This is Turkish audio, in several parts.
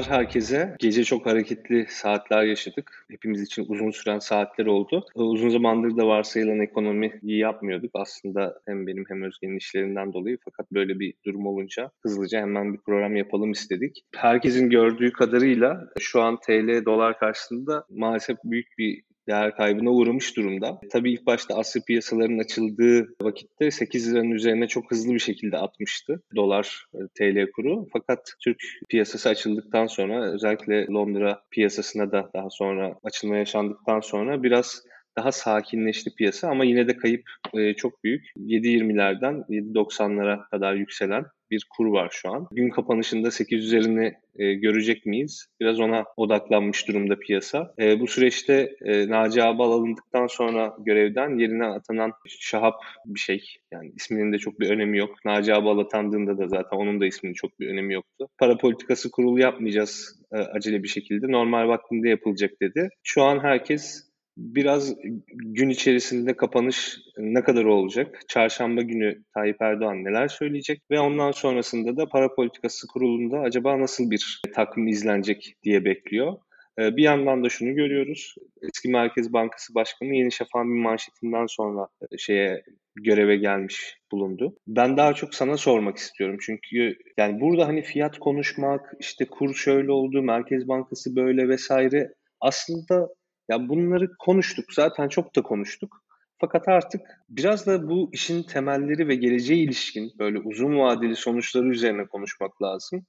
günler herkese. Gece çok hareketli saatler yaşadık. Hepimiz için uzun süren saatler oldu. Ee, uzun zamandır da varsayılan ekonomi iyi yapmıyorduk. Aslında hem benim hem Özge'nin işlerinden dolayı. Fakat böyle bir durum olunca hızlıca hemen bir program yapalım istedik. Herkesin gördüğü kadarıyla şu an TL dolar karşısında maalesef büyük bir değer kaybına uğramış durumda. Tabii ilk başta Asya piyasalarının açıldığı vakitte 8 liranın üzerine çok hızlı bir şekilde atmıştı dolar e, TL kuru. Fakat Türk piyasası açıldıktan sonra özellikle Londra piyasasına da daha sonra açılma yaşandıktan sonra biraz daha sakinleşti piyasa ama yine de kayıp e, çok büyük. 7.20'lerden 7.90'lara kadar yükselen bir kur var şu an. Gün kapanışında 8 üzerini e, görecek miyiz? Biraz ona odaklanmış durumda piyasa. E, bu süreçte e, Naci Abal alındıktan sonra görevden yerine atanan Şahap bir şey. Yani isminin de çok bir önemi yok. Naci Abal atandığında da zaten onun da isminin çok bir önemi yoktu. Para politikası kurulu yapmayacağız e, acele bir şekilde. Normal vaktinde yapılacak dedi. Şu an herkes biraz gün içerisinde kapanış ne kadar olacak? Çarşamba günü Tayyip Erdoğan neler söyleyecek? Ve ondan sonrasında da para politikası kurulunda acaba nasıl bir takvim izlenecek diye bekliyor. Ee, bir yandan da şunu görüyoruz. Eski Merkez Bankası Başkanı Yeni Şafak'ın bir manşetinden sonra e, şeye göreve gelmiş bulundu. Ben daha çok sana sormak istiyorum. Çünkü yani burada hani fiyat konuşmak, işte kur şöyle oldu, Merkez Bankası böyle vesaire aslında ya bunları konuştuk zaten çok da konuştuk. Fakat artık biraz da bu işin temelleri ve geleceğe ilişkin böyle uzun vadeli sonuçları üzerine konuşmak lazım.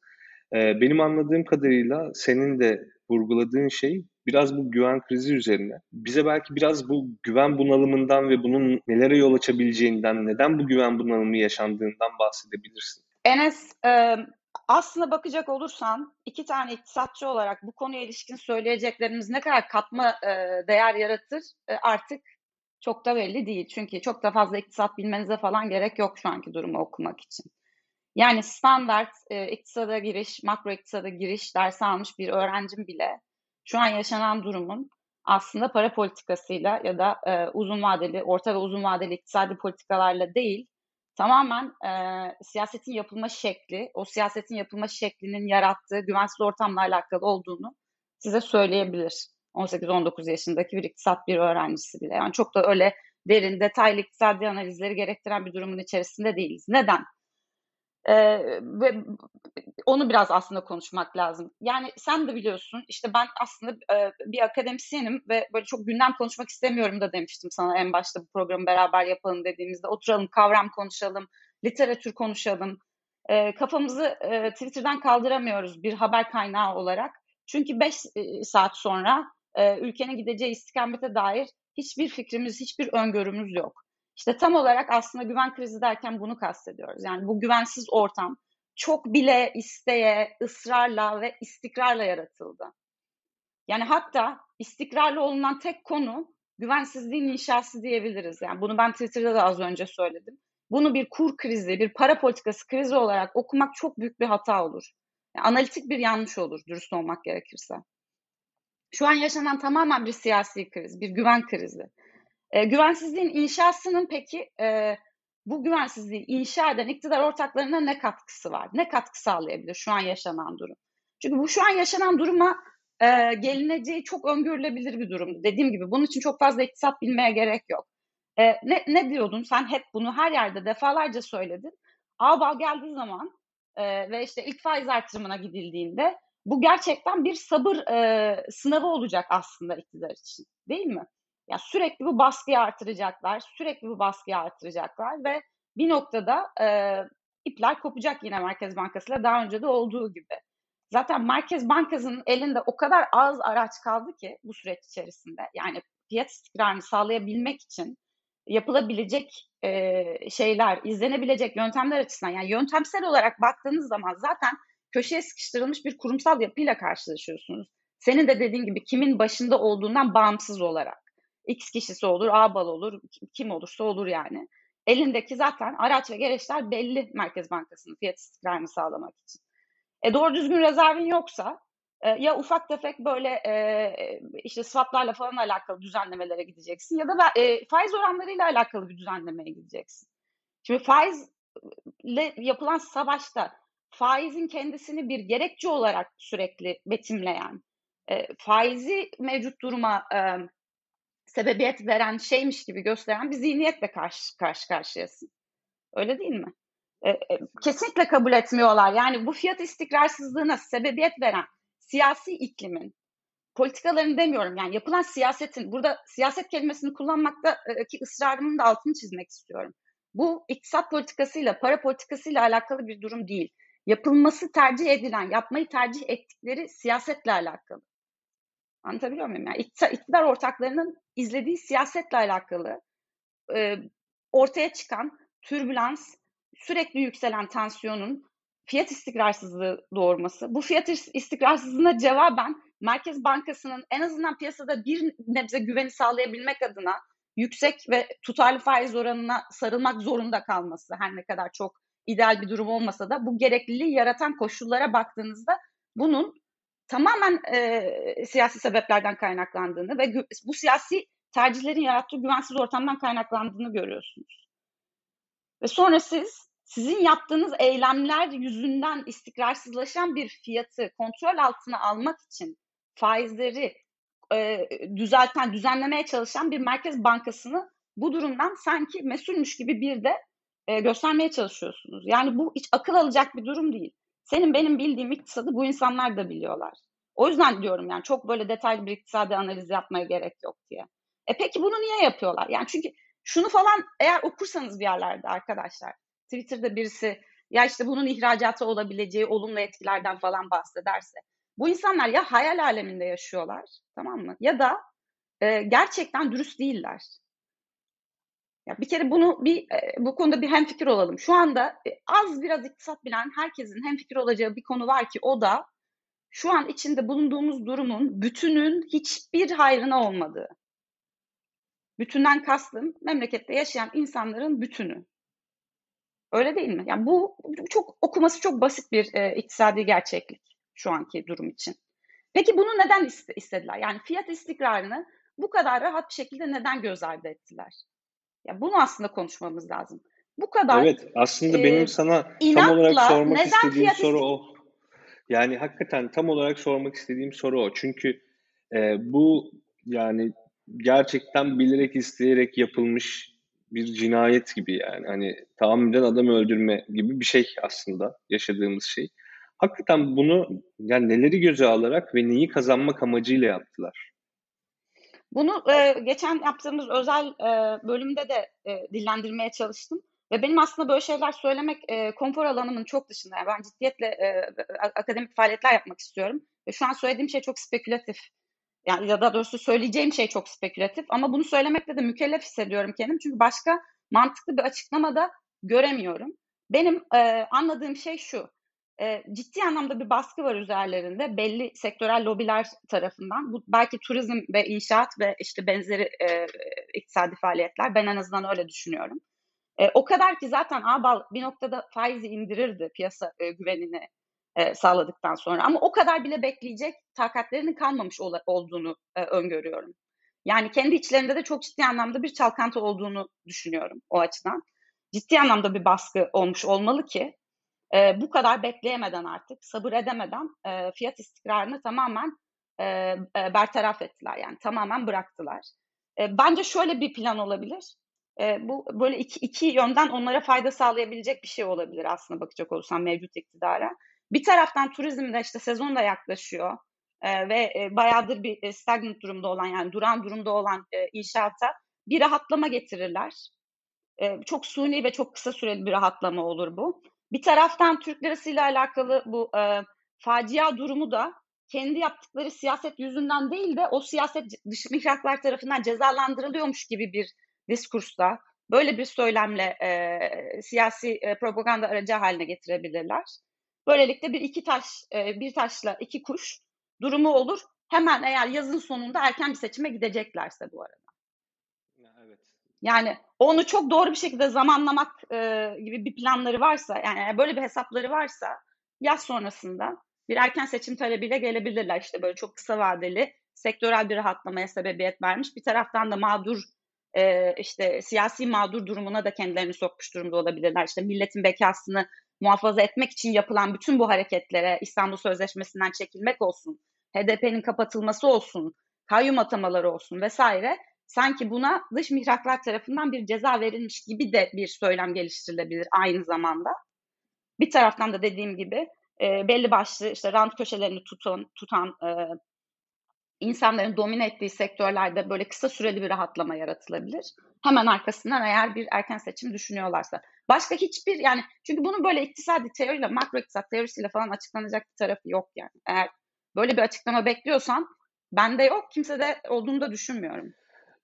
Ee, benim anladığım kadarıyla senin de vurguladığın şey biraz bu güven krizi üzerine. Bize belki biraz bu güven bunalımından ve bunun nelere yol açabileceğinden, neden bu güven bunalımı yaşandığından bahsedebilirsin. Enes, aslında bakacak olursan iki tane iktisatçı olarak bu konuya ilişkin söyleyeceklerimiz ne kadar katma e, değer yaratır e, artık çok da belli değil. Çünkü çok da fazla iktisat bilmenize falan gerek yok şu anki durumu okumak için. Yani standart e, iktisada giriş, makro iktisada giriş dersi almış bir öğrencim bile şu an yaşanan durumun aslında para politikasıyla ya da e, uzun vadeli, orta ve uzun vadeli iktisadi politikalarla değil, tamamen e, siyasetin yapılma şekli, o siyasetin yapılma şeklinin yarattığı güvensiz ortamla alakalı olduğunu size söyleyebilir. 18-19 yaşındaki bir iktisat bir öğrencisi bile. Yani çok da öyle derin, detaylı iktisadi analizleri gerektiren bir durumun içerisinde değiliz. Neden? Ee, ve onu biraz aslında konuşmak lazım. Yani sen de biliyorsun işte ben aslında e, bir akademisyenim ve böyle çok gündem konuşmak istemiyorum da demiştim sana en başta bu programı beraber yapalım dediğimizde. Oturalım, kavram konuşalım, literatür konuşalım. E, kafamızı e, Twitter'dan kaldıramıyoruz bir haber kaynağı olarak. Çünkü 5 e, saat sonra e, ülkenin gideceği istikamete dair hiçbir fikrimiz, hiçbir öngörümüz yok. İşte tam olarak aslında güven krizi derken bunu kastediyoruz. Yani bu güvensiz ortam çok bile isteye, ısrarla ve istikrarla yaratıldı. Yani hatta istikrarlı olunan tek konu güvensizliğin inşası diyebiliriz. Yani bunu ben Twitter'da da az önce söyledim. Bunu bir kur krizi, bir para politikası krizi olarak okumak çok büyük bir hata olur. Yani analitik bir yanlış olur dürüst olmak gerekirse. Şu an yaşanan tamamen bir siyasi kriz, bir güven krizi. E, güvensizliğin inşasının peki e, bu güvensizliği inşa eden iktidar ortaklarına ne katkısı var? Ne katkı sağlayabilir şu an yaşanan durum? Çünkü bu şu an yaşanan duruma e, gelineceği çok öngörülebilir bir durum. Dediğim gibi bunun için çok fazla iktisat bilmeye gerek yok. E, ne, ne diyordun sen hep bunu her yerde defalarca söyledin. Ağbal geldiği zaman e, ve işte ilk faiz artırımına gidildiğinde bu gerçekten bir sabır e, sınavı olacak aslında iktidar için değil mi? Ya sürekli bu baskıyı artıracaklar, sürekli bu baskıyı artıracaklar ve bir noktada e, ipler kopacak yine Merkez Bankası'yla daha önce de olduğu gibi. Zaten Merkez Bankası'nın elinde o kadar az araç kaldı ki bu süreç içerisinde. Yani fiyat istikrarını sağlayabilmek için yapılabilecek e, şeyler, izlenebilecek yöntemler açısından yani yöntemsel olarak baktığınız zaman zaten köşeye sıkıştırılmış bir kurumsal yapıyla karşılaşıyorsunuz. Senin de dediğin gibi kimin başında olduğundan bağımsız olarak. X kişisi olur, A bal olur, kim olursa olur yani. Elindeki zaten araç ve gereçler belli Merkez Bankası'nın fiyat istikrarını sağlamak için. E doğru düzgün rezervin yoksa e, ya ufak tefek böyle e, işte swaplarla falan alakalı düzenlemelere gideceksin ya da e, faiz oranlarıyla alakalı bir düzenlemeye gideceksin. Şimdi faizle yapılan savaşta faizin kendisini bir gerekçe olarak sürekli betimleyen, e, faizi mevcut duruma e, sebebiyet veren şeymiş gibi gösteren bir zihniyetle karşı, karşı karşıyasın. Öyle değil mi? E, e, kesinlikle kabul etmiyorlar. Yani bu fiyat istikrarsızlığına sebebiyet veren siyasi iklimin, politikalarını demiyorum yani yapılan siyasetin, burada siyaset kelimesini kullanmakta ki ısrarımın da altını çizmek istiyorum. Bu iktisat politikasıyla, para politikasıyla alakalı bir durum değil. Yapılması tercih edilen, yapmayı tercih ettikleri siyasetle alakalı. Anlatabiliyor muyum? Yani iktidar ortaklarının izlediği siyasetle alakalı e, ortaya çıkan türbülans, sürekli yükselen tansiyonun fiyat istikrarsızlığı doğurması. Bu fiyat istikrarsızlığına cevaben Merkez Bankası'nın en azından piyasada bir nebze güveni sağlayabilmek adına yüksek ve tutarlı faiz oranına sarılmak zorunda kalması her ne kadar çok ideal bir durum olmasa da bu gerekliliği yaratan koşullara baktığınızda bunun tamamen e, siyasi sebeplerden kaynaklandığını ve bu siyasi tercihlerin yarattığı güvensiz ortamdan kaynaklandığını görüyorsunuz. Ve sonra siz sizin yaptığınız eylemler yüzünden istikrarsızlaşan bir fiyatı kontrol altına almak için faizleri e, düzelten, düzenlemeye çalışan bir merkez bankasını bu durumdan sanki mesulmüş gibi bir de e, göstermeye çalışıyorsunuz. Yani bu hiç akıl alacak bir durum değil. Senin benim bildiğim iktisadı bu insanlar da biliyorlar. O yüzden diyorum yani çok böyle detaylı bir iktisadi analiz yapmaya gerek yok diye. E peki bunu niye yapıyorlar? Yani çünkü şunu falan eğer okursanız bir yerlerde arkadaşlar Twitter'da birisi ya işte bunun ihracatı olabileceği olumlu etkilerden falan bahsederse bu insanlar ya hayal aleminde yaşıyorlar tamam mı? Ya da e, gerçekten dürüst değiller. Ya bir kere bunu bir e, bu konuda bir hemfikir olalım. Şu anda e, az biraz iktisat bilen herkesin hemfikir olacağı bir konu var ki o da şu an içinde bulunduğumuz durumun bütünün hiçbir hayrına olmadığı. Bütünden kastım memlekette yaşayan insanların bütünü. Öyle değil mi? Yani bu çok okuması çok basit bir e, iktisadi gerçeklik şu anki durum için. Peki bunu neden istediler? Yani fiyat istikrarını bu kadar rahat bir şekilde neden göz ardı ettiler? Ya bunu aslında konuşmamız lazım. Bu kadar Evet, aslında e, benim sana tam olarak sormak istediğim soru o. Yani hakikaten tam olarak sormak istediğim soru o. Çünkü e, bu yani gerçekten bilerek isteyerek yapılmış bir cinayet gibi yani. Hani tahammüden adam öldürme gibi bir şey aslında yaşadığımız şey. Hakikaten bunu yani neleri göze alarak ve neyi kazanmak amacıyla yaptılar? Bunu e, geçen yaptığımız özel e, bölümde de e, dillendirmeye çalıştım. Ve benim aslında böyle şeyler söylemek e, konfor alanımın çok dışında. Yani ben ciddiyetle e, akademik faaliyetler yapmak istiyorum. Ve şu an söylediğim şey çok spekülatif. Yani ya da doğrusu söyleyeceğim şey çok spekülatif. Ama bunu söylemekle de mükellef hissediyorum kendim. Çünkü başka mantıklı bir açıklama da göremiyorum. Benim e, anladığım şey şu e, ciddi anlamda bir baskı var üzerlerinde belli sektörel lobiler tarafından. Bu belki turizm ve inşaat ve işte benzeri e, iktisadi faaliyetler. Ben en azından öyle düşünüyorum. E, o kadar ki zaten ABAL bir noktada faizi indirirdi piyasa e, güvenini e, sağladıktan sonra. Ama o kadar bile bekleyecek takatlerinin kalmamış ol, olduğunu e, öngörüyorum. Yani kendi içlerinde de çok ciddi anlamda bir çalkantı olduğunu düşünüyorum o açıdan. Ciddi anlamda bir baskı olmuş olmalı ki e, bu kadar bekleyemeden artık, sabır edemeden e, fiyat istikrarını tamamen e, e, bertaraf ettiler. Yani tamamen bıraktılar. E, bence şöyle bir plan olabilir. E, bu böyle iki, iki yönden onlara fayda sağlayabilecek bir şey olabilir aslında bakacak olursan mevcut iktidara. Bir taraftan turizmde işte sezon da yaklaşıyor e, ve e, bayağıdır bir e, stagnant durumda olan yani duran durumda olan e, inşaata bir rahatlama getirirler. E, çok suni ve çok kısa süreli bir rahatlama olur bu. Bir taraftan Türk lirası ile alakalı bu e, facia durumu da kendi yaptıkları siyaset yüzünden değil de o siyaset dış mihraklar tarafından cezalandırılıyormuş gibi bir diskursta böyle bir söylemle e, siyasi e, propaganda aracı haline getirebilirler. Böylelikle bir iki taş e, bir taşla iki kuş durumu olur. Hemen eğer yazın sonunda erken bir seçime gideceklerse bu arada. Yani onu çok doğru bir şekilde zamanlamak e, gibi bir planları varsa yani böyle bir hesapları varsa yaz sonrasında bir erken seçim talebiyle gelebilirler. İşte böyle çok kısa vadeli sektörel bir rahatlamaya sebebiyet vermiş. Bir taraftan da mağdur e, işte siyasi mağdur durumuna da kendilerini sokmuş durumda olabilirler. İşte milletin bekasını muhafaza etmek için yapılan bütün bu hareketlere İstanbul Sözleşmesi'nden çekilmek olsun, HDP'nin kapatılması olsun, kayyum atamaları olsun vesaire sanki buna dış mihraklar tarafından bir ceza verilmiş gibi de bir söylem geliştirilebilir aynı zamanda. Bir taraftan da dediğim gibi e, belli başlı işte rant köşelerini tutan, tutan e, insanların domine ettiği sektörlerde böyle kısa süreli bir rahatlama yaratılabilir. Hemen arkasından eğer bir erken seçim düşünüyorlarsa. Başka hiçbir yani çünkü bunun böyle iktisadi teoriyle, makro iktisat teorisiyle falan açıklanacak bir tarafı yok yani. Eğer böyle bir açıklama bekliyorsan bende yok, kimse de olduğunu da düşünmüyorum.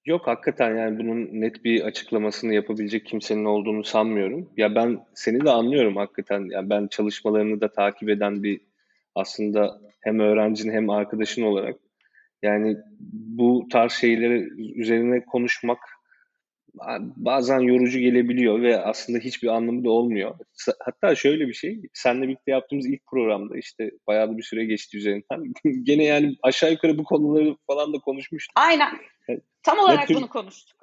Yok hakikaten yani bunun net bir açıklamasını yapabilecek kimsenin olduğunu sanmıyorum. Ya ben seni de anlıyorum hakikaten. Ya ben çalışmalarını da takip eden bir aslında hem öğrencin hem arkadaşın olarak yani bu tarz şeyleri üzerine konuşmak bazen yorucu gelebiliyor ve aslında hiçbir anlamı da olmuyor. Hatta şöyle bir şey, seninle birlikte yaptığımız ilk programda işte bayağı bir süre geçti üzerinden. Gene yani aşağı yukarı bu konuları falan da konuşmuştuk. Aynen. Tam olarak Türk, bunu konuştuk.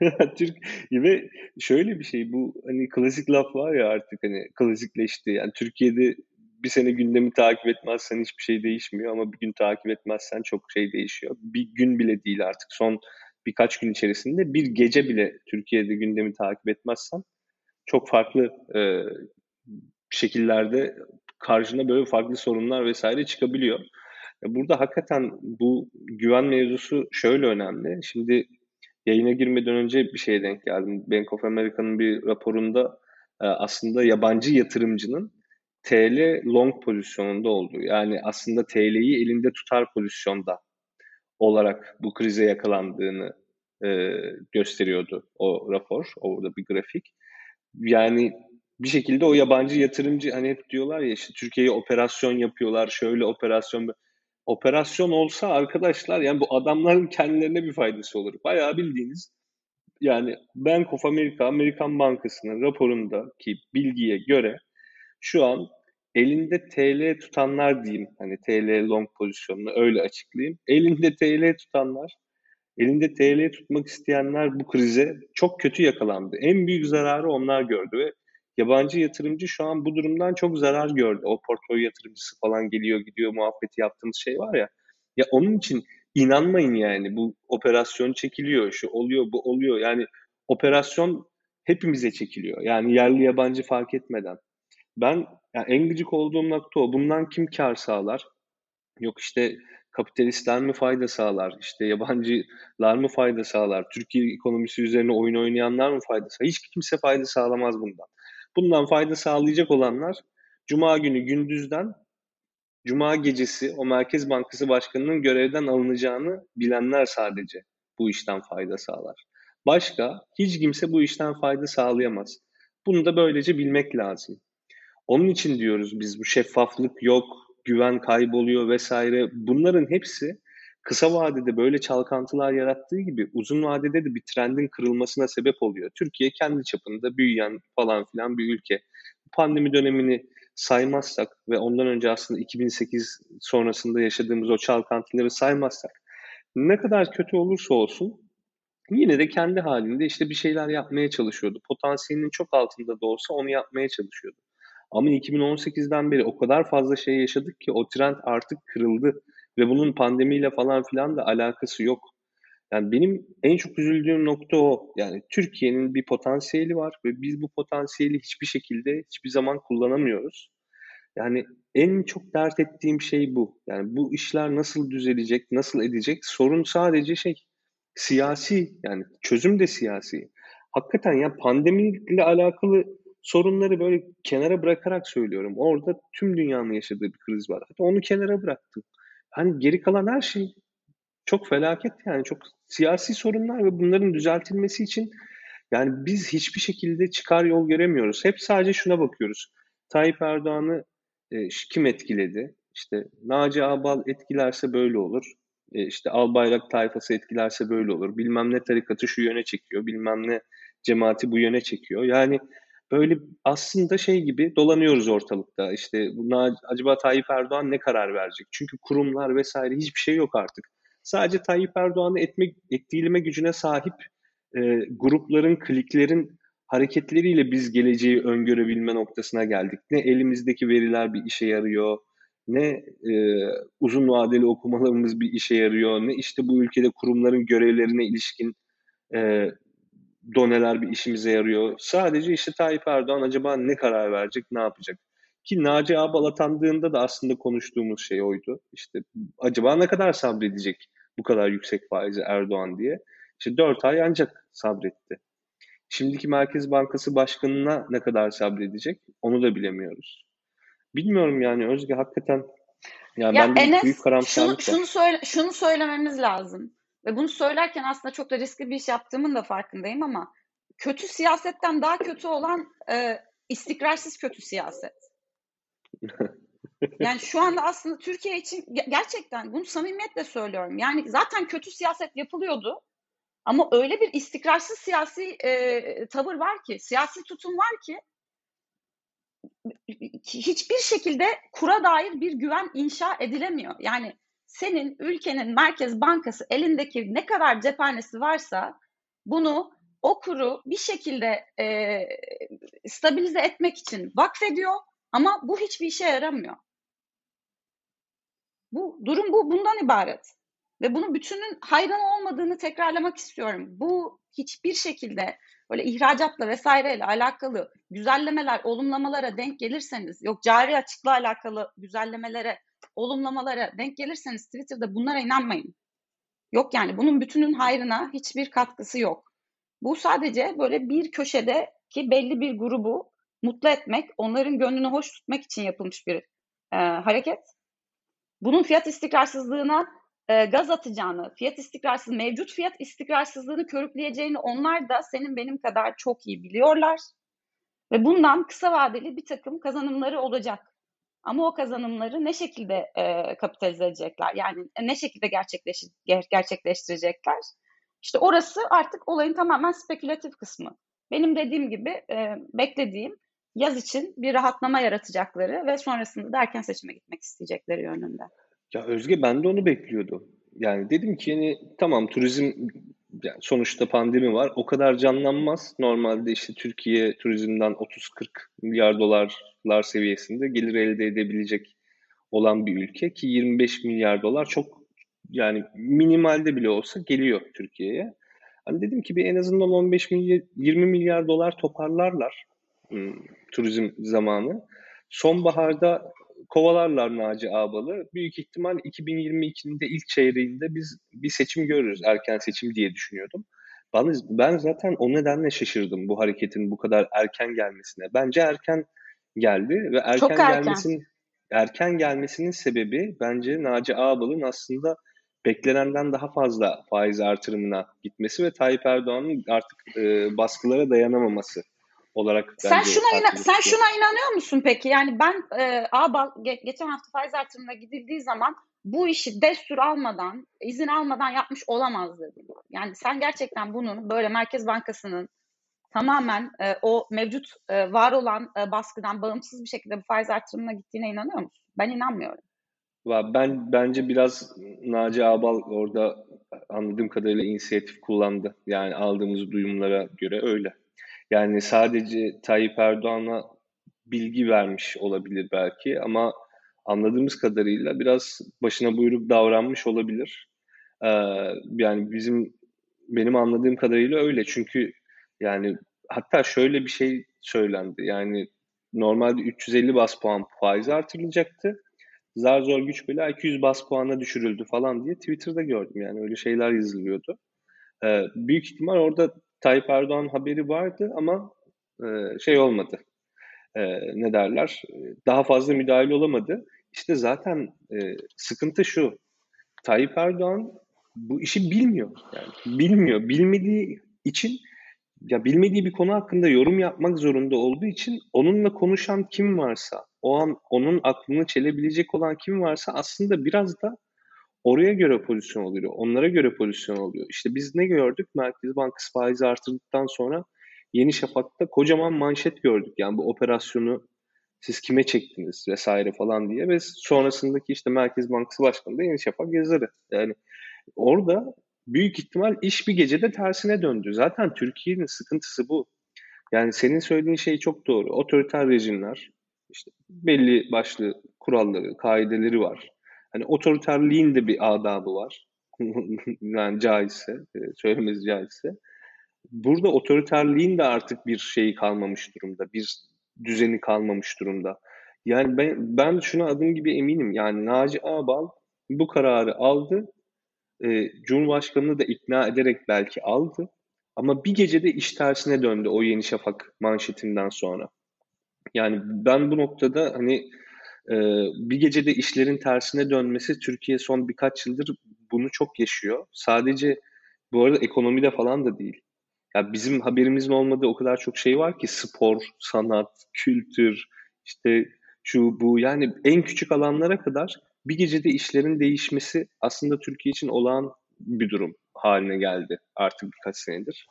Türk ve şöyle bir şey bu hani klasik laf var ya artık hani klasikleşti. Yani Türkiye'de bir sene gündemi takip etmezsen hiçbir şey değişmiyor ama bir gün takip etmezsen çok şey değişiyor. Bir gün bile değil artık son birkaç gün içerisinde bir gece bile Türkiye'de gündemi takip etmezsen çok farklı e, şekillerde karşına böyle farklı sorunlar vesaire çıkabiliyor. Burada hakikaten bu güven mevzusu şöyle önemli. Şimdi yayına girmeden önce bir şeye denk geldim. Bank of America'nın bir raporunda e, aslında yabancı yatırımcının TL long pozisyonunda olduğu. Yani aslında TL'yi elinde tutar pozisyonda olarak bu krize yakalandığını e, gösteriyordu o rapor, orada bir grafik. Yani bir şekilde o yabancı yatırımcı hani hep diyorlar ya işte Türkiye'ye operasyon yapıyorlar, şöyle operasyon operasyon olsa arkadaşlar yani bu adamların kendilerine bir faydası olur. Bayağı bildiğiniz yani Bank of America, Amerikan Bankası'nın raporundaki bilgiye göre şu an elinde TL tutanlar diyeyim. Hani TL long pozisyonunu öyle açıklayayım. Elinde TL tutanlar, elinde TL tutmak isteyenler bu krize çok kötü yakalandı. En büyük zararı onlar gördü ve yabancı yatırımcı şu an bu durumdan çok zarar gördü. O portföy yatırımcısı falan geliyor gidiyor muhabbeti yaptığımız şey var ya. Ya onun için inanmayın yani bu operasyon çekiliyor, şu oluyor, bu oluyor. Yani operasyon hepimize çekiliyor. Yani yerli yabancı fark etmeden. Ben yani en gıcık olduğum nokta o. Bundan kim kar sağlar? Yok işte kapitalistler mi fayda sağlar? İşte yabancılar mı fayda sağlar? Türkiye ekonomisi üzerine oyun oynayanlar mı fayda sağlar? Hiç kimse fayda sağlamaz bundan. Bundan fayda sağlayacak olanlar Cuma günü gündüzden Cuma gecesi o Merkez Bankası Başkanı'nın görevden alınacağını bilenler sadece bu işten fayda sağlar. Başka hiç kimse bu işten fayda sağlayamaz. Bunu da böylece bilmek lazım. Onun için diyoruz biz bu şeffaflık yok, güven kayboluyor vesaire. Bunların hepsi kısa vadede böyle çalkantılar yarattığı gibi uzun vadede de bir trendin kırılmasına sebep oluyor. Türkiye kendi çapında büyüyen falan filan bir ülke. Pandemi dönemini saymazsak ve ondan önce aslında 2008 sonrasında yaşadığımız o çalkantıları saymazsak ne kadar kötü olursa olsun yine de kendi halinde işte bir şeyler yapmaya çalışıyordu. Potansiyelinin çok altında da olsa onu yapmaya çalışıyordu. Ama 2018'den beri o kadar fazla şey yaşadık ki o trend artık kırıldı ve bunun pandemiyle falan filan da alakası yok. Yani benim en çok üzüldüğüm nokta o. Yani Türkiye'nin bir potansiyeli var ve biz bu potansiyeli hiçbir şekilde hiçbir zaman kullanamıyoruz. Yani en çok dert ettiğim şey bu. Yani bu işler nasıl düzelecek, nasıl edecek? Sorun sadece şey siyasi yani çözüm de siyasi. Hakikaten ya pandemiyle alakalı sorunları böyle kenara bırakarak söylüyorum. Orada tüm dünyanın yaşadığı bir kriz var. Hatta onu kenara bıraktım. Hani geri kalan her şey çok felaket yani çok siyasi sorunlar ve bunların düzeltilmesi için yani biz hiçbir şekilde çıkar yol göremiyoruz. Hep sadece şuna bakıyoruz. Tayyip Erdoğan'ı e, kim etkiledi? İşte Naci Abal etkilerse böyle olur. E, işte Albayrak tayfası etkilerse böyle olur. Bilmem ne tarikatı şu yöne çekiyor. Bilmem ne cemaati bu yöne çekiyor. Yani böyle aslında şey gibi dolanıyoruz ortalıkta. İşte buna acaba Tayyip Erdoğan ne karar verecek? Çünkü kurumlar vesaire hiçbir şey yok artık. Sadece Tayyip Erdoğan'ı etmek, etkiyleme gücüne sahip e, grupların, kliklerin hareketleriyle biz geleceği öngörebilme noktasına geldik. Ne elimizdeki veriler bir işe yarıyor, ne e, uzun vadeli okumalarımız bir işe yarıyor, ne işte bu ülkede kurumların görevlerine ilişkin e, doneler bir işimize yarıyor. Sadece işte Tayyip Erdoğan acaba ne karar verecek, ne yapacak? Ki Naci Ağbal atandığında da aslında konuştuğumuz şey oydu. İşte acaba ne kadar sabredecek bu kadar yüksek faizi Erdoğan diye. İşte 4 ay ancak sabretti. Şimdiki Merkez Bankası Başkanı'na ne kadar sabredecek onu da bilemiyoruz. Bilmiyorum yani Özge hakikaten yani ya Enes, büyük karamsarlık şunu, şunu, söyle, şunu söylememiz lazım. Ve bunu söylerken aslında çok da riskli bir iş yaptığımın da farkındayım ama kötü siyasetten daha kötü olan e, istikrarsız kötü siyaset. yani şu anda aslında Türkiye için gerçekten bunu samimiyetle söylüyorum. Yani zaten kötü siyaset yapılıyordu. Ama öyle bir istikrarsız siyasi e, tavır var ki, siyasi tutum var ki hiçbir şekilde kura dair bir güven inşa edilemiyor. Yani senin ülkenin Merkez Bankası elindeki ne kadar cephanesi varsa bunu o kuru bir şekilde e, stabilize etmek için vakfediyor ama bu hiçbir işe yaramıyor. Bu durum bu bundan ibaret. Ve bunun bütünün hayran olmadığını tekrarlamak istiyorum. Bu hiçbir şekilde böyle ihracatla vesaireyle alakalı güzellemeler, olumlamalara denk gelirseniz, yok cari açıkla alakalı güzellemelere, olumlamalara denk gelirseniz Twitter'da bunlara inanmayın. Yok yani bunun bütünün hayrına hiçbir katkısı yok. Bu sadece böyle bir köşede ki belli bir grubu mutlu etmek, onların gönlünü hoş tutmak için yapılmış bir e, hareket. Bunun fiyat istikrarsızlığına e, gaz atacağını, fiyat istikrarsız, mevcut fiyat istikrarsızlığını körükleyeceğini onlar da senin benim kadar çok iyi biliyorlar. Ve bundan kısa vadeli bir takım kazanımları olacak. Ama o kazanımları ne şekilde e, kapitalize edecekler? Yani ne şekilde gerçekleş, gerçekleştirecekler? İşte orası artık olayın tamamen spekülatif kısmı. Benim dediğim gibi e, beklediğim yaz için bir rahatlama yaratacakları ve sonrasında da erken seçime gitmek isteyecekleri yönünde. Ya Özge ben de onu bekliyordum. Yani dedim ki yani tamam turizm yani sonuçta pandemi var. O kadar canlanmaz. Normalde işte Türkiye turizmden 30-40 milyar dolarlar seviyesinde gelir elde edebilecek olan bir ülke ki 25 milyar dolar çok yani minimalde bile olsa geliyor Türkiye'ye. Hani dedim ki bir en azından 15 milyar 20 milyar dolar toparlarlar hmm, turizm zamanı. Sonbaharda kovalarlar Naci Ağbal'ı. Büyük ihtimal 2022'nin de ilk çeyreğinde biz bir seçim görürüz. Erken seçim diye düşünüyordum. Ben, ben zaten o nedenle şaşırdım bu hareketin bu kadar erken gelmesine. Bence erken geldi ve erken, Çok erken. gelmesinin erken gelmesinin sebebi bence Naci Ağbal'ın aslında beklenenden daha fazla faiz artırımına gitmesi ve Tayyip Erdoğan'ın artık e, baskılara dayanamaması olarak sen şuna ina- sen şuna inanıyor musun peki? Yani ben e, ge- geçen hafta faiz artırımına gidildiği zaman bu işi destur almadan, izin almadan yapmış olamaz dedim. Yani sen gerçekten bunun böyle Merkez Bankası'nın tamamen e, o mevcut e, var olan e, baskıdan bağımsız bir şekilde bu faiz artırımına gittiğine inanıyor musun? Ben inanmıyorum. Ben bence biraz Naci Ağbal orada anladığım kadarıyla inisiyatif kullandı. Yani aldığımız duyumlara göre öyle. Yani sadece Tayyip Erdoğan'a bilgi vermiş olabilir belki ama anladığımız kadarıyla biraz başına buyruk davranmış olabilir. Ee, yani bizim benim anladığım kadarıyla öyle çünkü yani hatta şöyle bir şey söylendi yani normalde 350 bas puan faiz artırılacaktı. Zar zor güç bela 200 bas puana düşürüldü falan diye Twitter'da gördüm yani öyle şeyler yazılıyordu. Ee, büyük ihtimal orada Tayyip Erdoğan haberi vardı ama e, şey olmadı. E, ne derler? Daha fazla müdahale olamadı. İşte zaten e, sıkıntı şu. Tayyip Erdoğan bu işi bilmiyor. Yani bilmiyor. Bilmediği için ya bilmediği bir konu hakkında yorum yapmak zorunda olduğu için onunla konuşan kim varsa, o an onun aklını çelebilecek olan kim varsa aslında biraz da oraya göre pozisyon oluyor. Onlara göre pozisyon oluyor. İşte biz ne gördük? Merkez Bankası faizi artırdıktan sonra Yeni Şafak'ta kocaman manşet gördük. Yani bu operasyonu siz kime çektiniz vesaire falan diye ve sonrasındaki işte Merkez Bankası Başkanı da Yeni Şafak yazarı. Yani orada büyük ihtimal iş bir gecede tersine döndü. Zaten Türkiye'nin sıkıntısı bu. Yani senin söylediğin şey çok doğru. Otoriter rejimler işte belli başlı kuralları, kaideleri var. Hani otoriterliğin de bir adabı var. yani caizse, e, söylemesi caizse. Burada otoriterliğin de artık bir şeyi kalmamış durumda. Bir düzeni kalmamış durumda. Yani ben, ben şuna adım gibi eminim. Yani Naci Ağbal bu kararı aldı. E, Cumhurbaşkanını da ikna ederek belki aldı. Ama bir gecede iş tersine döndü o Yeni Şafak manşetinden sonra. Yani ben bu noktada hani bir gecede işlerin tersine dönmesi Türkiye son birkaç yıldır bunu çok yaşıyor. Sadece bu arada ekonomide falan da değil. Ya bizim haberimizin olmadığı o kadar çok şey var ki spor, sanat, kültür, işte şu bu yani en küçük alanlara kadar bir gecede işlerin değişmesi aslında Türkiye için olağan bir durum haline geldi artık birkaç senedir.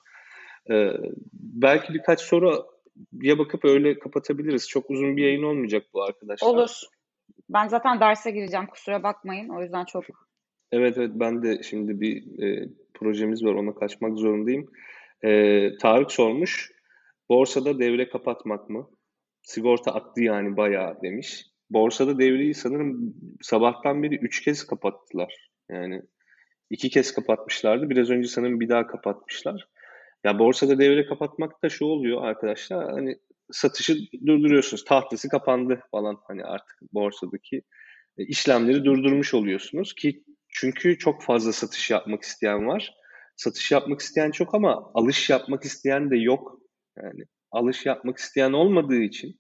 Ee, belki birkaç soru ya bakıp öyle kapatabiliriz. Çok uzun bir yayın olmayacak bu arkadaşlar. Olur. Ben zaten derse gireceğim kusura bakmayın. O yüzden çok... Evet evet ben de şimdi bir e, projemiz var ona kaçmak zorundayım. E, Tarık sormuş. Borsada devre kapatmak mı? Sigorta attı yani bayağı demiş. Borsada devreyi sanırım sabahtan beri üç kez kapattılar. Yani iki kez kapatmışlardı. Biraz önce sanırım bir daha kapatmışlar. Ya borsada devre kapatmak da şu oluyor arkadaşlar. Hani satışı durduruyorsunuz. Tahtası kapandı falan hani artık borsadaki e, işlemleri durdurmuş oluyorsunuz ki çünkü çok fazla satış yapmak isteyen var. Satış yapmak isteyen çok ama alış yapmak isteyen de yok. Yani alış yapmak isteyen olmadığı için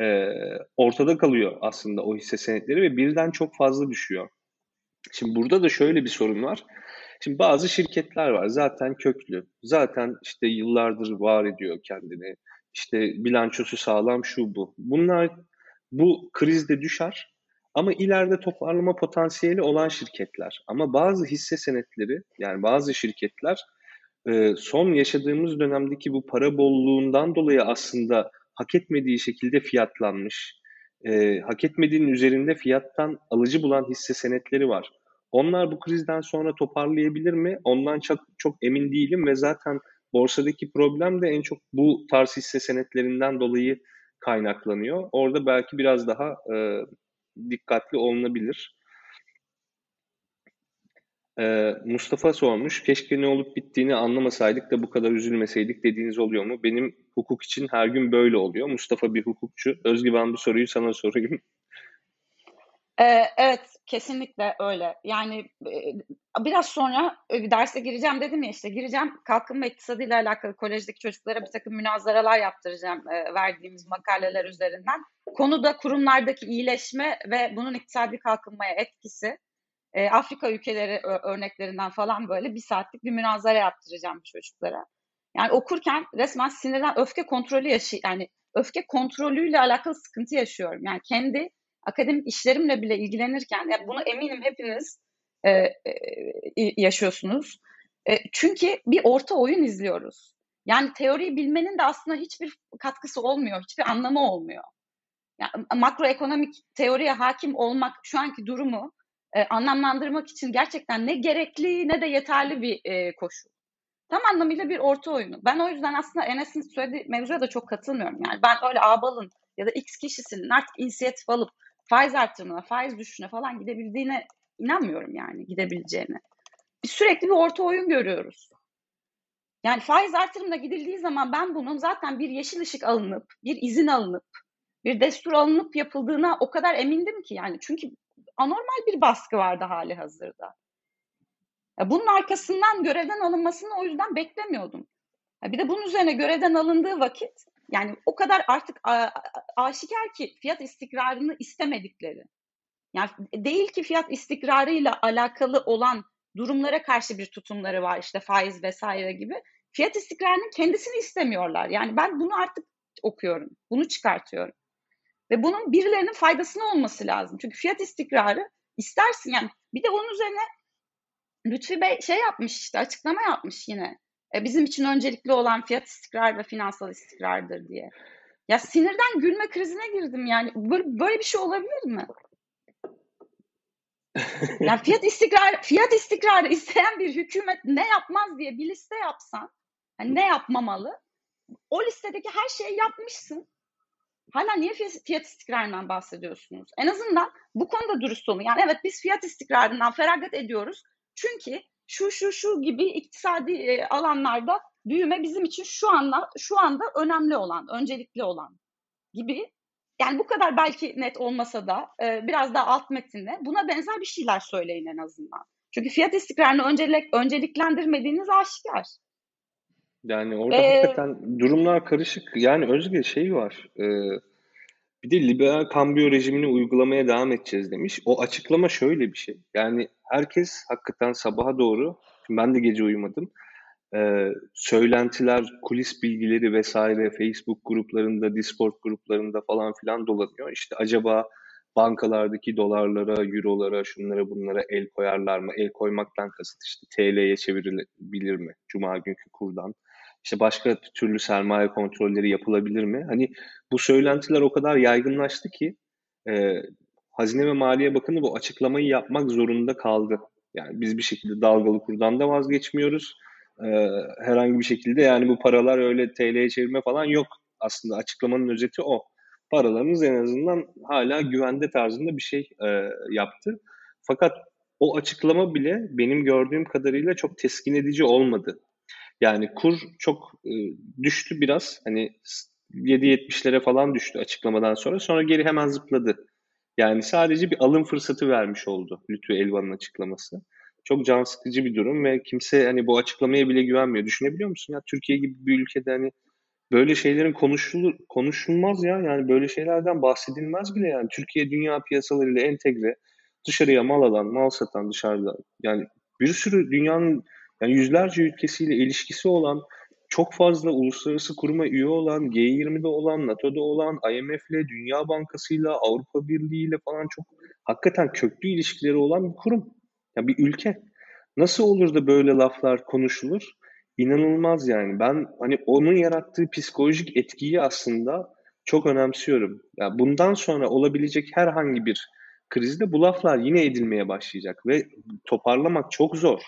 e, ortada kalıyor aslında o hisse senetleri ve birden çok fazla düşüyor. Şimdi burada da şöyle bir sorun var. Şimdi bazı şirketler var zaten köklü. Zaten işte yıllardır var ediyor kendini. İşte bilançosu sağlam şu bu. Bunlar bu krizde düşer ama ileride toparlama potansiyeli olan şirketler. Ama bazı hisse senetleri yani bazı şirketler e, son yaşadığımız dönemdeki bu para bolluğundan dolayı aslında hak etmediği şekilde fiyatlanmış. E, hak etmediğinin üzerinde fiyattan alıcı bulan hisse senetleri var. Onlar bu krizden sonra toparlayabilir mi? Ondan çok çok emin değilim ve zaten borsadaki problem de en çok bu tarz hisse senetlerinden dolayı kaynaklanıyor. Orada belki biraz daha e, dikkatli olunabilir. Ee, Mustafa sormuş, keşke ne olup bittiğini anlamasaydık da bu kadar üzülmeseydik dediğiniz oluyor mu? Benim hukuk için her gün böyle oluyor. Mustafa bir hukukçu. Özgü ben bu soruyu sana sorayım. Evet, kesinlikle öyle. Yani biraz sonra e, derse gireceğim dedim ya işte gireceğim kalkınma iktisadıyla alakalı kolejdeki çocuklara bir takım münazaralar yaptıracağım verdiğimiz makaleler üzerinden. Konu da kurumlardaki iyileşme ve bunun iktisadi kalkınmaya etkisi. Afrika ülkeleri örneklerinden falan böyle bir saatlik bir münazara yaptıracağım çocuklara. Yani okurken resmen sinirden öfke kontrolü yaşı yani öfke kontrolüyle alakalı sıkıntı yaşıyorum. Yani kendi akademik işlerimle bile ilgilenirken yani bunu eminim hepiniz e, e, yaşıyorsunuz. E, çünkü bir orta oyun izliyoruz. Yani teoriyi bilmenin de aslında hiçbir katkısı olmuyor, hiçbir anlamı olmuyor. Yani makroekonomik teoriye hakim olmak şu anki durumu e, anlamlandırmak için gerçekten ne gerekli ne de yeterli bir e, koşul. Tam anlamıyla bir orta oyunu. Ben o yüzden aslında Enes'in söylediği mevzuya da çok katılmıyorum. Yani ben öyle Ağbal'ın ya da X kişisinin artık inisiyatif alıp faiz arttırımına, faiz düşüşüne falan gidebildiğine inanmıyorum yani gidebileceğine. Biz sürekli bir orta oyun görüyoruz. Yani faiz artırımına gidildiği zaman ben bunun zaten bir yeşil ışık alınıp, bir izin alınıp, bir destur alınıp yapıldığına o kadar emindim ki yani. Çünkü anormal bir baskı vardı hali hazırda. Bunun arkasından görevden alınmasını o yüzden beklemiyordum. Bir de bunun üzerine görevden alındığı vakit yani o kadar artık aşikar ki fiyat istikrarını istemedikleri. Yani değil ki fiyat istikrarıyla alakalı olan durumlara karşı bir tutumları var işte faiz vesaire gibi. Fiyat istikrarının kendisini istemiyorlar. Yani ben bunu artık okuyorum. Bunu çıkartıyorum. Ve bunun birilerinin faydasına olması lazım. Çünkü fiyat istikrarı istersin yani. Bir de onun üzerine Lütfi Bey şey yapmış işte açıklama yapmış yine. E, bizim için öncelikli olan fiyat istikrar ve finansal istikrardır diye. Ya sinirden gülme krizine girdim yani. Böyle, böyle bir şey olabilir mi? yani fiyat istikrar fiyat istikrarı isteyen bir hükümet ne yapmaz diye bir liste yapsan, hani ne yapmamalı? O listedeki her şeyi yapmışsın. Hala niye fiyat istikrarından bahsediyorsunuz? En azından bu konuda dürüst olun. Yani evet biz fiyat istikrarından feragat ediyoruz. Çünkü şu şu şu gibi iktisadi e, alanlarda büyüme bizim için şu anda şu anda önemli olan, öncelikli olan gibi. Yani bu kadar belki net olmasa da e, biraz daha alt metinle buna benzer bir şeyler söyleyin en azından. Çünkü fiyat istikrarını öncelik, önceliklendirmediğiniz aşikar. Yani orada ee, hakikaten durumlar karışık. Yani Özge şey var. E, bir de liberal kambiyo rejimini uygulamaya devam edeceğiz demiş. O açıklama şöyle bir şey. Yani herkes hakikaten sabaha doğru, ben de gece uyumadım. E, söylentiler, kulis bilgileri vesaire Facebook gruplarında, Discord gruplarında falan filan dolanıyor. İşte acaba bankalardaki dolarlara, eurolara, şunlara bunlara el koyarlar mı? El koymaktan kasıt işte TL'ye çevrilebilir mi? Cuma günkü kurdan. İşte başka türlü sermaye kontrolleri yapılabilir mi? Hani bu söylentiler o kadar yaygınlaştı ki e, Hazine ve Maliye Bakanı bu açıklamayı yapmak zorunda kaldı. Yani biz bir şekilde dalgalı kurdan da vazgeçmiyoruz. E, herhangi bir şekilde yani bu paralar öyle TL'ye çevirme falan yok. Aslında açıklamanın özeti o. Paralarınız en azından hala güvende tarzında bir şey e, yaptı. Fakat o açıklama bile benim gördüğüm kadarıyla çok teskin edici olmadı. Yani kur çok e, düştü biraz. Hani 7.70'lere falan düştü açıklamadan sonra. Sonra geri hemen zıpladı. Yani sadece bir alım fırsatı vermiş oldu Lütfü Elvan'ın açıklaması. Çok can sıkıcı bir durum ve kimse hani bu açıklamaya bile güvenmiyor. Düşünebiliyor musun ya Türkiye gibi bir ülkede hani böyle şeylerin konuşulur konuşulmaz ya yani böyle şeylerden bahsedilmez bile yani Türkiye dünya piyasalarıyla entegre dışarıya mal alan mal satan dışarıda yani bir sürü dünyanın yani yüzlerce ülkesiyle ilişkisi olan, çok fazla uluslararası kuruma üye olan, G20'de olan, NATO'da olan, IMF'le, Dünya Bankası'yla, Avrupa Birliği'yle falan çok hakikaten köklü ilişkileri olan bir kurum. Yani bir ülke. Nasıl olur da böyle laflar konuşulur? İnanılmaz yani. Ben hani onun yarattığı psikolojik etkiyi aslında çok önemsiyorum. Yani bundan sonra olabilecek herhangi bir krizde bu laflar yine edilmeye başlayacak ve toparlamak çok zor.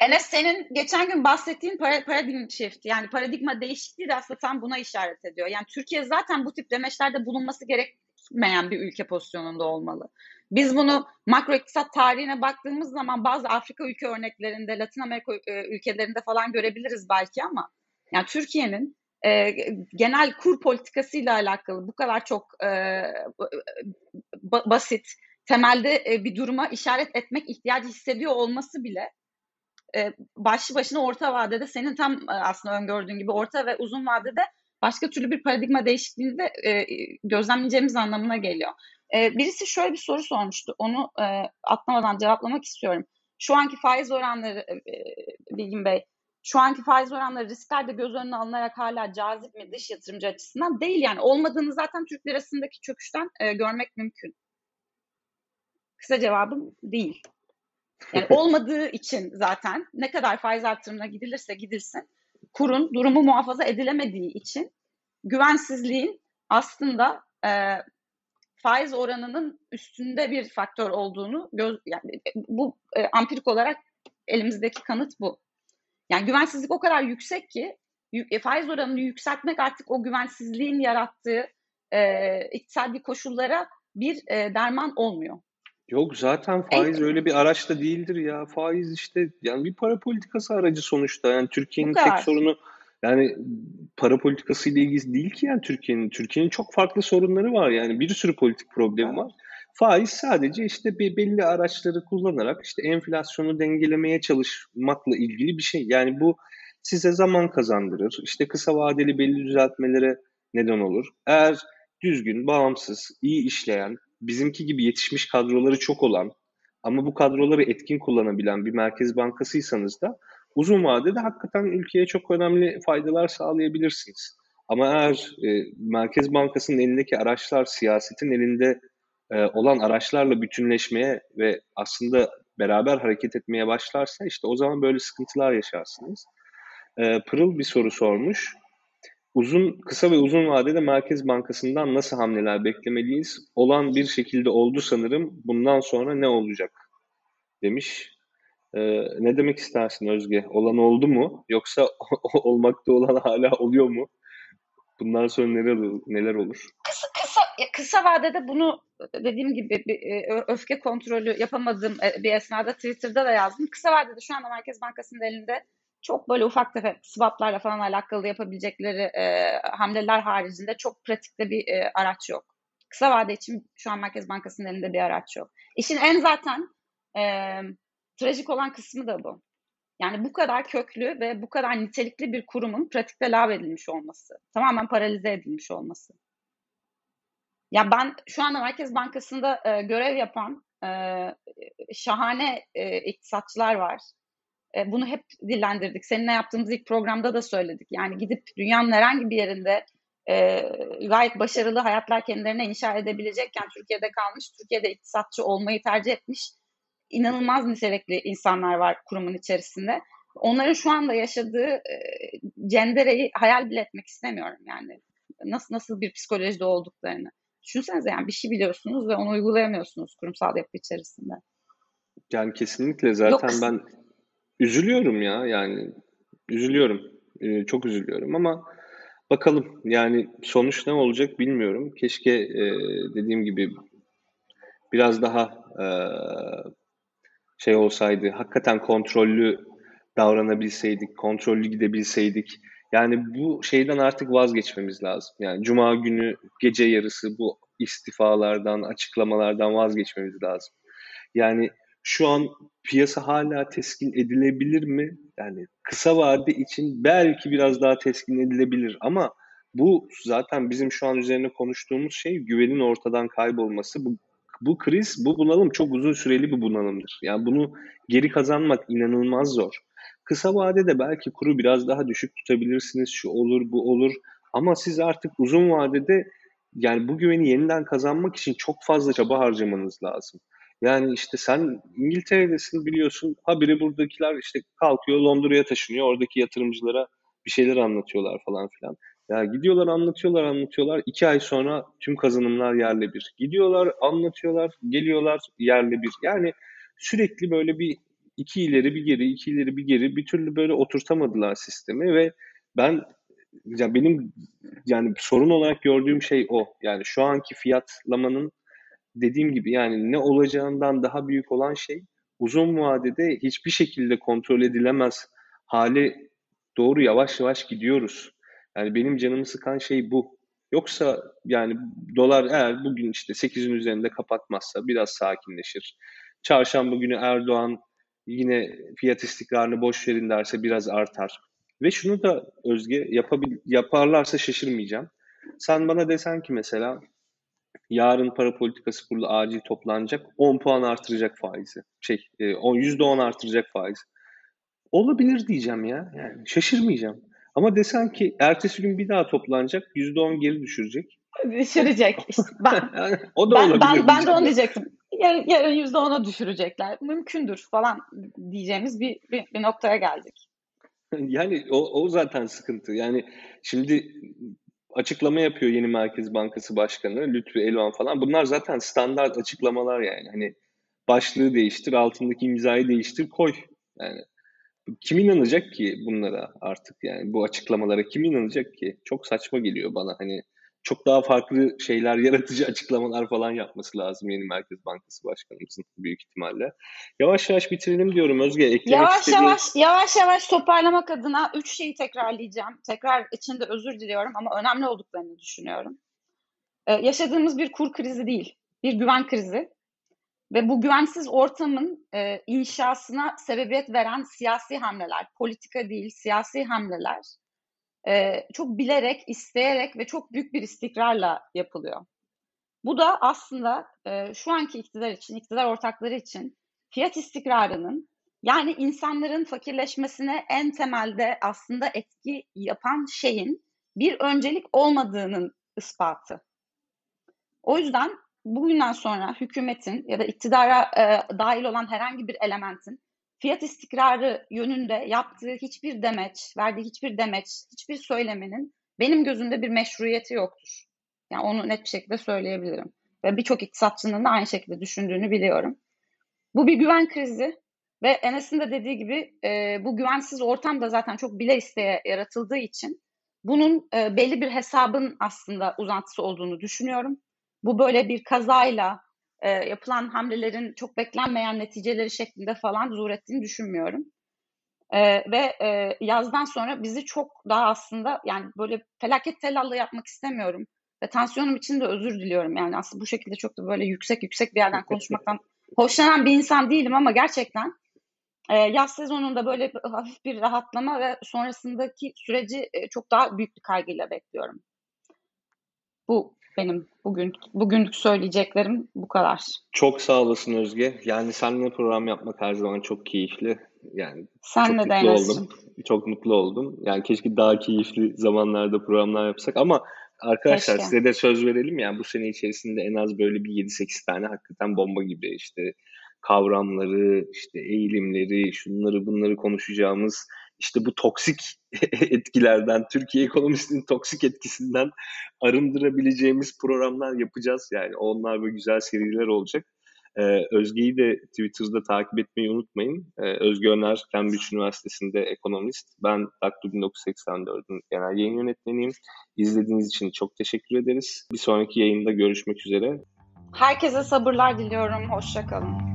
Enes senin geçen gün bahsettiğin paradigm shift yani paradigma değişikliği de aslında tam buna işaret ediyor. Yani Türkiye zaten bu tip demeçlerde bulunması gerekmeyen bir ülke pozisyonunda olmalı. Biz bunu makro iktisat tarihine baktığımız zaman bazı Afrika ülke örneklerinde, Latin Amerika e, ülkelerinde falan görebiliriz belki ama yani Türkiye'nin e, genel kur politikasıyla alakalı bu kadar çok e, basit, temelde e, bir duruma işaret etmek ihtiyacı hissediyor olması bile e, başlı başına orta vadede senin tam e, aslında öngördüğün gibi orta ve uzun vadede başka türlü bir paradigma değişikliğini de e, gözlemleyeceğimiz anlamına geliyor. Birisi şöyle bir soru sormuştu. Onu e, atlamadan cevaplamak istiyorum. Şu anki faiz oranları Bilgin Bey, şu anki faiz oranları riskler de göz önüne alınarak hala cazip mi dış yatırımcı açısından değil yani olmadığını zaten Türk lirasındaki çöküşten görmek mümkün. Kısa cevabım değil. Yani olmadığı için zaten ne kadar faiz artırımına gidilirse gidilsin kurun durumu muhafaza edilemediği için güvensizliğin aslında e, faiz oranının üstünde bir faktör olduğunu göz, yani bu e, ampirik olarak elimizdeki kanıt bu. Yani güvensizlik o kadar yüksek ki e, faiz oranını yükseltmek artık o güvensizliğin yarattığı e, iktisadi koşullara bir e, derman olmuyor. Yok zaten faiz en... öyle bir araç da değildir ya. Faiz işte yani bir para politikası aracı sonuçta. Yani Türkiye'nin tek sorunu yani para politikası ile ilgili değil ki yani Türkiye'nin. Türkiye'nin çok farklı sorunları var yani bir sürü politik problemi var. Faiz sadece işte bir belli araçları kullanarak işte enflasyonu dengelemeye çalışmakla ilgili bir şey. Yani bu size zaman kazandırır. İşte kısa vadeli belli düzeltmelere neden olur. Eğer düzgün, bağımsız, iyi işleyen, bizimki gibi yetişmiş kadroları çok olan ama bu kadroları etkin kullanabilen bir merkez bankasıysanız da uzun vadede hakikaten ülkeye çok önemli faydalar sağlayabilirsiniz. Ama eğer e, Merkez Bankası'nın elindeki araçlar siyasetin elinde e, olan araçlarla bütünleşmeye ve aslında beraber hareket etmeye başlarsa işte o zaman böyle sıkıntılar yaşarsınız. E, Pırıl bir soru sormuş. Uzun, kısa ve uzun vadede Merkez Bankası'ndan nasıl hamleler beklemeliyiz? Olan bir şekilde oldu sanırım. Bundan sonra ne olacak? Demiş. Ee, ne demek istersin Özge? Olan oldu mu? Yoksa olmakta olan hala oluyor mu? Bundan sonra neler, neler olur? Kısa, kısa, kısa vadede bunu dediğim gibi bir, e, öfke kontrolü yapamadığım e, bir esnada Twitter'da da yazdım. Kısa vadede şu anda Merkez Bankası'nın elinde çok böyle ufak tefek swaplarla falan alakalı yapabilecekleri e, hamleler haricinde çok pratikte bir e, araç yok. Kısa vade için şu an Merkez Bankası'nın elinde bir araç yok. İşin en zaten e, trajik olan kısmı da bu. Yani bu kadar köklü ve bu kadar nitelikli bir kurumun pratikte lav edilmiş olması. Tamamen paralize edilmiş olması. Ya ben şu anda Merkez Bankası'nda e, görev yapan e, şahane e, iktisatçılar var. E, bunu hep dillendirdik. Seninle yaptığımız ilk programda da söyledik. Yani gidip dünyanın herhangi bir yerinde e, gayet başarılı hayatlar kendilerine inşa edebilecekken Türkiye'de kalmış, Türkiye'de iktisatçı olmayı tercih etmiş inanılmaz nitelikli insanlar var kurumun içerisinde. Onların şu anda yaşadığı e, cendereyi hayal bile etmek istemiyorum yani. Nasıl nasıl bir psikolojide olduklarını. Düşünsenize yani bir şey biliyorsunuz ve onu uygulayamıyorsunuz kurumsal yapı içerisinde. Yani kesinlikle zaten Yok. ben üzülüyorum ya yani üzülüyorum. Ee, çok üzülüyorum ama bakalım yani sonuç ne olacak bilmiyorum. Keşke e, dediğim gibi biraz daha e, şey olsaydı, hakikaten kontrollü davranabilseydik, kontrollü gidebilseydik. Yani bu şeyden artık vazgeçmemiz lazım. Yani cuma günü gece yarısı bu istifalardan, açıklamalardan vazgeçmemiz lazım. Yani şu an piyasa hala teskin edilebilir mi? Yani kısa vade için belki biraz daha teskin edilebilir ama bu zaten bizim şu an üzerine konuştuğumuz şey güvenin ortadan kaybolması. Bu bu kriz, bu bunalım çok uzun süreli bir bunalımdır. Yani bunu geri kazanmak inanılmaz zor. Kısa vadede belki kuru biraz daha düşük tutabilirsiniz, şu olur, bu olur. Ama siz artık uzun vadede yani bu güveni yeniden kazanmak için çok fazla çaba harcamanız lazım. Yani işte sen İngiltere'desin biliyorsun. Habire buradakiler işte kalkıyor Londra'ya taşınıyor. Oradaki yatırımcılara bir şeyler anlatıyorlar falan filan. Ya gidiyorlar anlatıyorlar anlatıyorlar. iki ay sonra tüm kazanımlar yerle bir. Gidiyorlar anlatıyorlar geliyorlar yerle bir. Yani sürekli böyle bir iki ileri bir geri iki ileri bir geri bir türlü böyle oturtamadılar sistemi ve ben ya benim yani sorun olarak gördüğüm şey o. Yani şu anki fiyatlamanın dediğim gibi yani ne olacağından daha büyük olan şey uzun vadede hiçbir şekilde kontrol edilemez hale doğru yavaş yavaş gidiyoruz. Yani benim canımı sıkan şey bu. Yoksa yani dolar eğer bugün işte 8'in üzerinde kapatmazsa biraz sakinleşir. Çarşamba günü Erdoğan yine fiyat istikrarını boş verin derse biraz artar. Ve şunu da Özge yapabil yaparlarsa şaşırmayacağım. Sen bana desen ki mesela yarın para politikası kurulu acil toplanacak 10 puan artıracak faizi. Şey, 10 e, %10 artıracak faizi. Olabilir diyeceğim ya. Yani şaşırmayacağım. Ama desen ki ertesi gün bir daha toplanacak, %10 geri düşürecek. Düşürecek. İşte ben, o da ben, olabilir. Ben, ben de onu diyecektim. Yarın, yarın %10'a düşürecekler. Mümkündür falan diyeceğimiz bir, bir, bir noktaya geldik. Yani o, o zaten sıkıntı. Yani şimdi açıklama yapıyor yeni Merkez Bankası Başkanı Lütfü Elvan falan. Bunlar zaten standart açıklamalar yani. Hani başlığı değiştir, altındaki imzayı değiştir, koy. Yani kim inanacak ki bunlara artık yani bu açıklamalara kim inanacak ki? Çok saçma geliyor bana hani çok daha farklı şeyler, yaratıcı açıklamalar falan yapması lazım yeni Merkez Bankası Başkanımızın büyük ihtimalle. Yavaş yavaş bitirelim diyorum Özge. Eklemek yavaş istediğin... yavaş yavaş yavaş toparlamak adına üç şeyi tekrarlayacağım. Tekrar içinde özür diliyorum ama önemli olduklarını düşünüyorum. Ee, yaşadığımız bir kur krizi değil, bir güven krizi. Ve bu güvensiz ortamın e, inşasına sebebiyet veren siyasi hamleler, politika değil, siyasi hamleler e, çok bilerek, isteyerek ve çok büyük bir istikrarla yapılıyor. Bu da aslında e, şu anki iktidar için, iktidar ortakları için fiyat istikrarının yani insanların fakirleşmesine en temelde aslında etki yapan şeyin bir öncelik olmadığının ispatı. O yüzden bugünden sonra hükümetin ya da iktidara e, dahil olan herhangi bir elementin fiyat istikrarı yönünde yaptığı hiçbir demeç, verdiği hiçbir demeç, hiçbir söylemenin benim gözümde bir meşruiyeti yoktur. Yani onu net bir şekilde söyleyebilirim. Ve birçok iktisatçının da aynı şekilde düşündüğünü biliyorum. Bu bir güven krizi ve Enes'in de dediği gibi e, bu güvensiz ortam da zaten çok bile isteye yaratıldığı için bunun e, belli bir hesabın aslında uzantısı olduğunu düşünüyorum. Bu böyle bir kazayla e, yapılan hamlelerin çok beklenmeyen neticeleri şeklinde falan zuhur ettiğini düşünmüyorum. E, ve e, yazdan sonra bizi çok daha aslında yani böyle felaket tellallı yapmak istemiyorum. Ve tansiyonum için de özür diliyorum. Yani aslında bu şekilde çok da böyle yüksek yüksek bir yerden konuşmaktan hoşlanan bir insan değilim ama gerçekten e, yaz sezonunda böyle hafif bir rahatlama ve sonrasındaki süreci e, çok daha büyük bir kaygıyla bekliyorum. Bu benim bugün bugünlük söyleyeceklerim bu kadar. Çok sağ olasın Özge. Yani seninle program yapmak her zaman çok keyifli. Yani Senle çok mutlu oldum. Çok mutlu oldum. Yani keşke daha keyifli zamanlarda programlar yapsak ama arkadaşlar Keşke. size de söz verelim yani bu sene içerisinde en az böyle bir 7-8 tane hakikaten bomba gibi işte kavramları, işte eğilimleri, şunları bunları konuşacağımız işte bu toksik etkilerden, Türkiye ekonomisinin toksik etkisinden arındırabileceğimiz programlar yapacağız. Yani onlar böyle güzel seriler olacak. Ee, Özge'yi de Twitter'da takip etmeyi unutmayın. Ee, Özge Öner, Cambridge Üniversitesi'nde ekonomist. Ben Daktilo 1984'ün genel yayın yönetmeniyim. İzlediğiniz için çok teşekkür ederiz. Bir sonraki yayında görüşmek üzere. Herkese sabırlar diliyorum. Hoşçakalın.